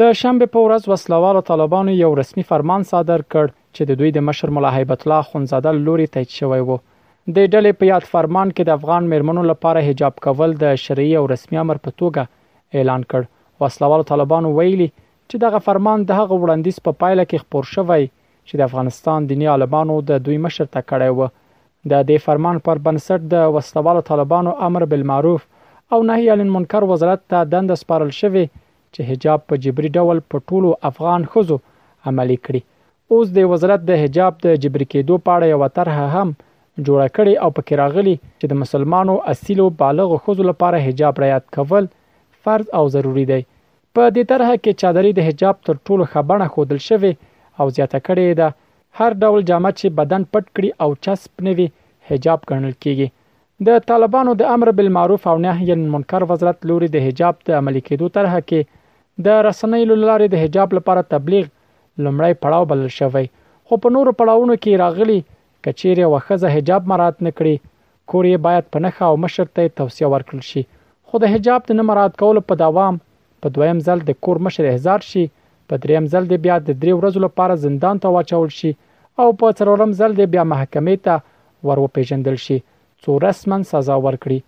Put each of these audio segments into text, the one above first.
د شنبې په ورځ وسله والو طالبانو یو رسمي فرمان صادر کړ چې د دوی د مشر ملا هیبت الله اخوندزاده له لوري تایید شوی و. د ډلې په یاد فرمان کې د افغان مېرمنو لپاره حجاب کول د شرعي او رسمي امر په توګه اعلان کړ. وسله والو طالبانو ویلي چې دغه فرمان د هغه وړاندیز په پایله کې خپور شوی چې د افغانستان دیني عالمانو د دوی مشر ته کړی و. د دې فرمان پر بنسټ د وسله والو طالبانو امر بالمعروف او نهی عن المنکر وزارت ته دنده سپارل شوې چې حجاب په جبري ډول په ټولو افغان ښځو عملي کړي اوس د وزارت د حجاب د جبري کېدو په اړه یو طرحه هم جوړه کړې او پکې راغلي چې د مسلمانو اصیلو بالغو ښځو لپاره حجاب رعایت کول فرض او ضروري دی په دې طرحه کې چادري د حجاب تر ټولو ښه بڼه ښودل شوې او زیاته کړې ده هر ډول جامه چې بدن پټ کړي او چسپ نه وي حجاب ګڼل کیږي د طالبانو د امر بالمعروف او نهی عن المنکر وزارت لوري د حجاب د عملي کېدو طرحه کې د رسنیو له لارې د حجاب لپاره تبلیغ لومړی پړاو بلل شوی، خو په نورو پړاوونو کې راغلي، که چېرې یوه ښځه حجاب مراعت نه کړي، کور یې باید په نښه او مشر ته یې توصیه ورکړل شي، خو د حجاب د نه مراعت کولو په دوام په دویم ځل د کور مشر احضار شي، په درېیم ځل دې بیا د درې ورځو لپاره زندان ته واچول شي او په څلورم ځل دې بیا محکمې ته ور وپېژندل شي څو رسما سزا ورکړي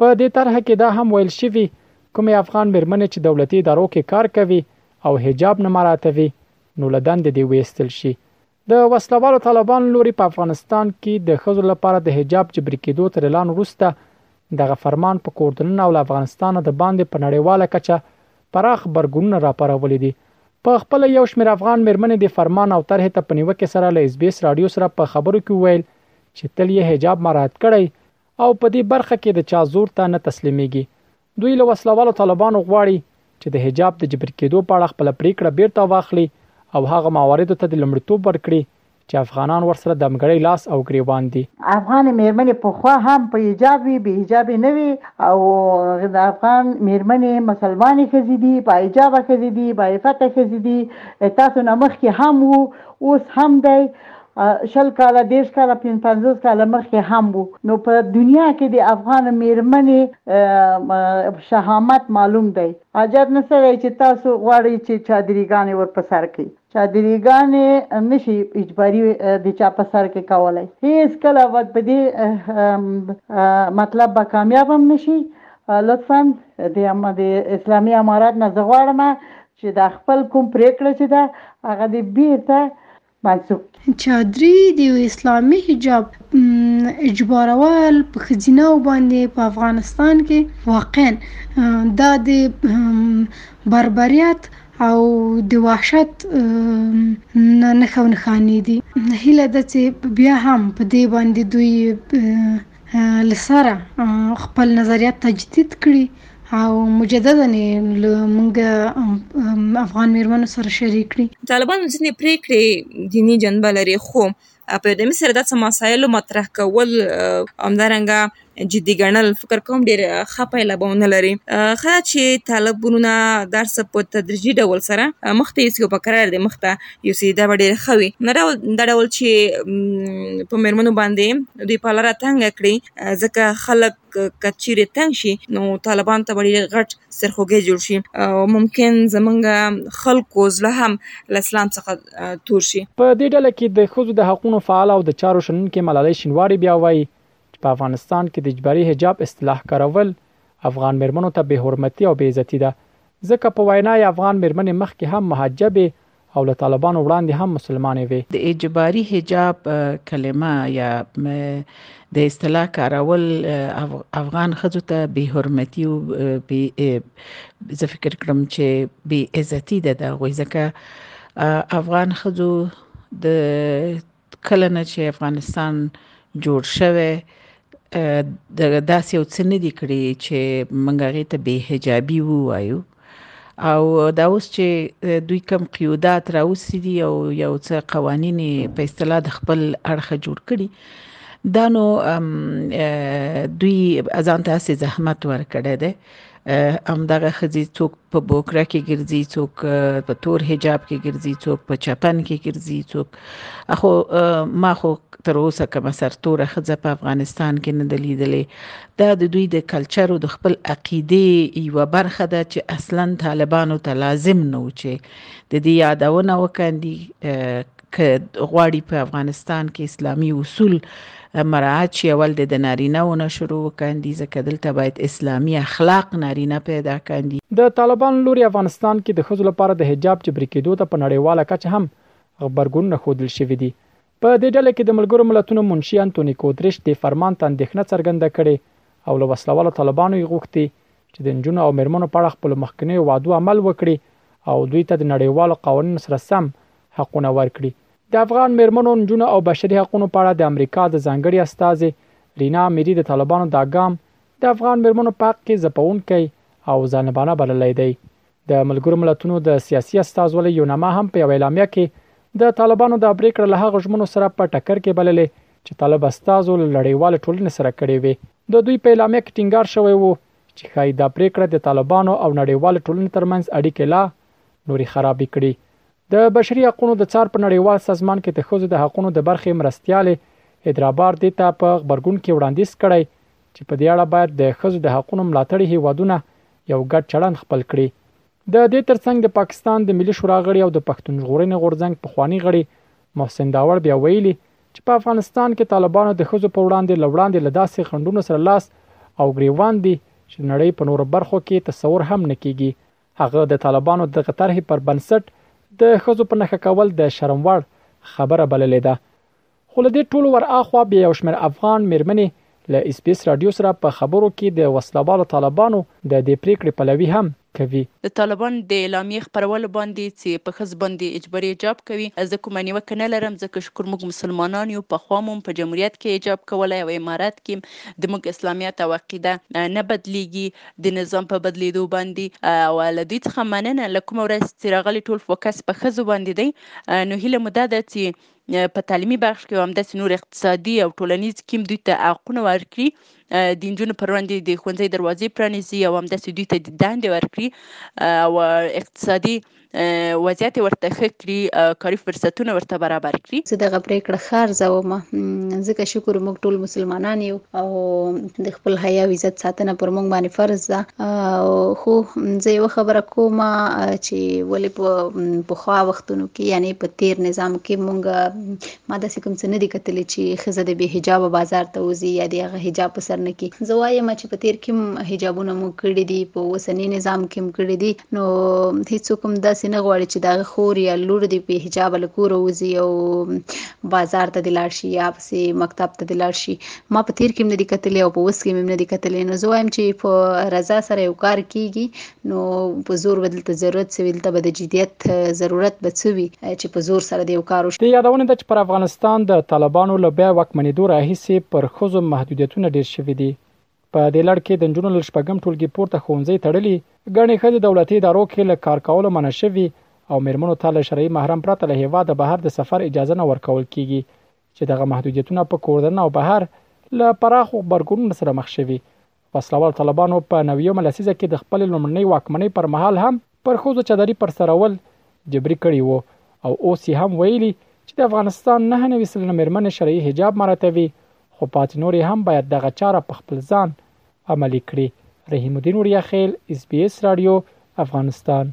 په دې طرح کې دا هم ویل شوي کومې افغان مېرمنې چې دولتي ادارو کې کار کوي او حجاب نه مراعاتوي نو له دندې دې ویستل شي د وسلوالو طالبان لوري په افغانستان کې د ښځو لپاره د حجاب جبري کېدو تر اعلان وروسته دغه فرمان په کوردننه او له افغانستانه د باندې په نړیواله کچه پراخ غبرګونونه راپارولي دي. په خپله یو شمېر افغان مېرمنې دې فرمان او طرحې ته په نیوکې سره له اس بي اس راډیو سره په خبرو کې وویل چې تل یې حجاب مراعت کړی او په دې برخه کې د چا زور ته نه تسلیمېږي. دوی له وسله والو طالبانو غواړي چې د حجاب د جبري کېدو په اړه خپله پرېکړه بېرته واخلي او هغه مواردو ته دې لومړیتوب ورکړي چې افغانان ورسره دمګړۍ لاس او ګرېوان دي. افغانې مېرمنې پخوا هم په حجاب وي، بې حجابې نه وې او د افغان مېرمنې مسلمانې ښځې دي، با حجابه ښځې دي، با عفته ښځې دي، تاسو نه مخکې هم وو، اوس هم دی، شل کاله، دېرش کاله، پنځوس کاله مخکې هم وو، نو په دنیا کې د افغان مېرمنې شهامت معلوم دی، حاجت نشته دی چې تاسو غواړئ چې چادري ګانې ورپه سر کړئ. چادري ګانې نه شي اجباري د چا په سر کې کولی، هېڅ کله به په دې مطلب به کامیاب هم نه شي، لطفاً د اسلامي امارت نه زه غواړم چې دا خپل کوم پرېکړه چې ده هغه دې بېرته منسوخ کړي. چادري د اسلامي حجاب اجبارول په ښځینه و باندې په افغانستان کې واقعاً دا د بربریت، او د وحشت نه نښه او نښانې دي هیله ده چې بیا هم په دې باندې دوی لسره خپل نظریات تجدید کړي او مجددا له موږ افغان میرمنو سره شریک کړي. د طالبانو ځینې پرېکړې دیني جنبه لري، خو او په دې سره داسې مسایلو مطرح کول همدارنګه جدي ګڼل فکر کوم ډېر ښه پایله به ونه لري ښه ده چې طالب وروڼه دا څه په تدریجي ډول سره مخته یوسي او په کراره دې مخته یوسي دا به ډېر ښه وي نه دا ډول چې په مېرمنو باندې دوی پاله راتنګه کړي ځکه خلک که کچیرې تنګ شي نو طالبان ته به ډیر غټ سرخوږی جوړ شي او ممکن زمونږ خلکو زړه هم له اسلام څخه تور شي. په دې ډله کې د ښځو د حقونو فعاله او د چارو شنونکې ملالۍ شینوارې بیا وايي چې په افغانستان کې د اجباري حجاب اصطلاح کارول افغان مېرمنو ته بې حرمتي او بې عزتي ده، ځکه په وینا یې افغان مېرمنې مخکې هم محجبې او له طالبانو وړاندې هم مسلمانې وې. د اجباري حجاب کلمه یا د اصطلاح کارول افغان ښځو ته بې حرمتي او زه فکر کړم چې بې عزتي ده د هغوی ځکه افغان ښځو د کله نه چې افغانستان جوړ شوی د داسې یو څه نه دی کړی چې منګاغې ته به حجابي وایو او دا اوس چې دوی کم قیودات راوسی دي او یو څه قوانین په اصطلاح د خپل اړخه جوړ کړي دا نو دوی ازان ته سي زحمت ورکړی دی همدغه ښځې څوک په بوکره کې ګرځي څوک په تور حجاب کې ګرځي څوک په چپن کې ګرځي څوک اخو ما خو تر اوسه کوم سرتوره ښځه په افغانستان کې نه دلیدلې دا د دوی د کلچر او د خپل عقیده یو برخه ده چې اصلا طالبانو ته لازم نه و چې د دې یادونه وکاندي که غواړي په افغانستان کې اسلامي اصول مراعات شي اول د نارینه و نه شروع وکاندي ځکه دلته باید اسلامي اخلاق نارینه پیدا کاندي. د طالبانو لوري افغانستان کې د ښځو لپاره د حجاب جبري کېدو ته په نړیواله کچه هم غبرګونونه ښودل شوي دي. په دې ډله کې د ملګرو ملتونو منشي انتوني کودریش دې فرمان ته اندېښنه څرګنده کړې او له وسله والو طالبانو یې غوښتي چې د نجونو او مېرمنو په اړه خپلو مخکنیو وعدو عمل وکړي او دوی ته د نړیوالو قوانینو سره سم حقونه ورکړي د افغان میرمنو نجونو او بشري حقوقو په اړه د امریکا د ځانګړي استاذ رینا میری د طالبانو دا ګام د افغان میرمنو په حق کې ځپونکی او ظالمانه بللی دی د ملګرو ملتونو د سیاسي استاذ ولې یونما هم په یو اعلامیه کې د طالبانو دا پریکړه له هغه ژمنو سره په ټکر کې بللې چې طالب استاذو له لړیوال ټولنې سره کړې وي د دوی په اعلامیه کې ټینګار شوی وو چې ښایي دا پریکړه د طالبانو او نړیوال ټولنې ترمنځ اړیکې لا نوري خرابې کړي د بشري حقوقو د څار په نړیوال سازمان کې د خوځو د حقوقو د برخې مرستياله ادرابار دیتا په خبرګون کې وړاندیز کړی چې په دې اړه باید د خوځو د حقوقو ملاتړي هیوادونه یو ګډ چلند خپل کړي د دې ترڅنګ د پاکستان د ملي شورا غړي او د پښتون ژغورنې غورځنګ په خواني غړي محسن داوړ بیا ویلي چې په افغانستان کې طالبانو د خزو په وړاندې لوړاندې لداسې غندونو سره لاس او ګریوان دي چې نړۍ په نورو برخو کې تصور هم نکېږي هغه د طالبانو دغه طرحې پر بنسټ د خزو په نخښه کول د شرم وړ خبره بللې ده خو له دې ټولو ور اخوا بیا یو شمېر افغان میرمنې له اس بي اس رادیو سره په خبرو کې د وسلوالو طالبانو د دې پریکړې پلوي هم کوي. د طالبانو د اعلامیې خپرولو باندې چې په ښځو باندې اجباري حجاب کوي زه کومه نیوکه نه لرم ځکه شکر موږ مسلمانان یو پخوا موم په جمهوریت کې حجاب کولی او امارت کې د موږ اسلامیت او عقیده نه بدلیږي د نظام په بدلیدو باندی او له دوی څخه مننه له کومه ورځ چې راغلی ټول فوکس په ښځو باندی دی نو هیله مو دا ده چې په تعلیمي بخش کې همداسې نور اقتصادي او ټولنیز کیم دوی ته حقونه ورکړي د نجونو پر وړاندې د ښوونځي دروازې پرانیزي او همداسې دوی ته د دندې ورکړي او اقتصادي وضعیت یې ورته ښه کړي، کاري فرصتونه ورته برابر کړي. زه دغه پرېکړه ښه ارزوم، ځکه شکر موږ ټول مسلمانان یو او د خپل حیا او عزت ساتنه پر موږ باندې فرض ده. خو زه یوه خبره کوم چې ولې په پخوا وختونو کې یعنې په تېر نظام کې موږ ما داسې کوم څه نه دي کتلي چې ښځه د بې حجابه بازار ته وځي یا دې هغه حجاب په سر نه کړي زه وایم چې په تیر کې هم حجابونه مو کړي دي په اوسني نظام کې هم کړي دي نو هیڅوک هم داسې نه غواړي چې دغه خور یا لور دې بې حجابه له کوره وځي او بازار ته دې لاړ شي یا پسې مکتب ته دې لاړ شي ما په تیر کې هم نه دي کتلي او په اوس کې هم نه دي کتلي نو زه وایم چې په رضا سره یو کار کیږي نو په زور به دلته ضرورت څه وي دلته به د جدیت ضرورت به څه وي چې په زور سره د یو کار وشي د یادونې ده چې پر افغانستان د طالبانو له بیا واکمنېدو راهیسې پر ښځو محدودیتونه ډېر شوي دي په دې لړ کې د نجونو له شپږم ټولګي پورته ښوونځي تړلي ګڼې ښځې دولتي ادارو کې له کار کولو منع شوي او مېرمنو ته له شرعي محرم پرته له هېواده بهر د سفر اجازه نه ورکول کېږي چې دغه محدودیتونه په کوردننه او بهر له پراخو غبرګونونو سره مخ شوي وسله وال طالبانو په نویمه لسیزه کې د خپلې لومړنۍ واکمنۍ پر مهال هم پر ښځو چادري پر سرول جبري کړي وو او اوس یې هم ویلي چې د افغانستان نهه نوي سلنه مېرمنې شرعي حجاب مراعتوي، خو پاتې نور یې هم باید دغه چاره په خپل ځان عملي کړي. رحیم الدین وړیاخېل، ایس بي ایس راډیو، افغانستان.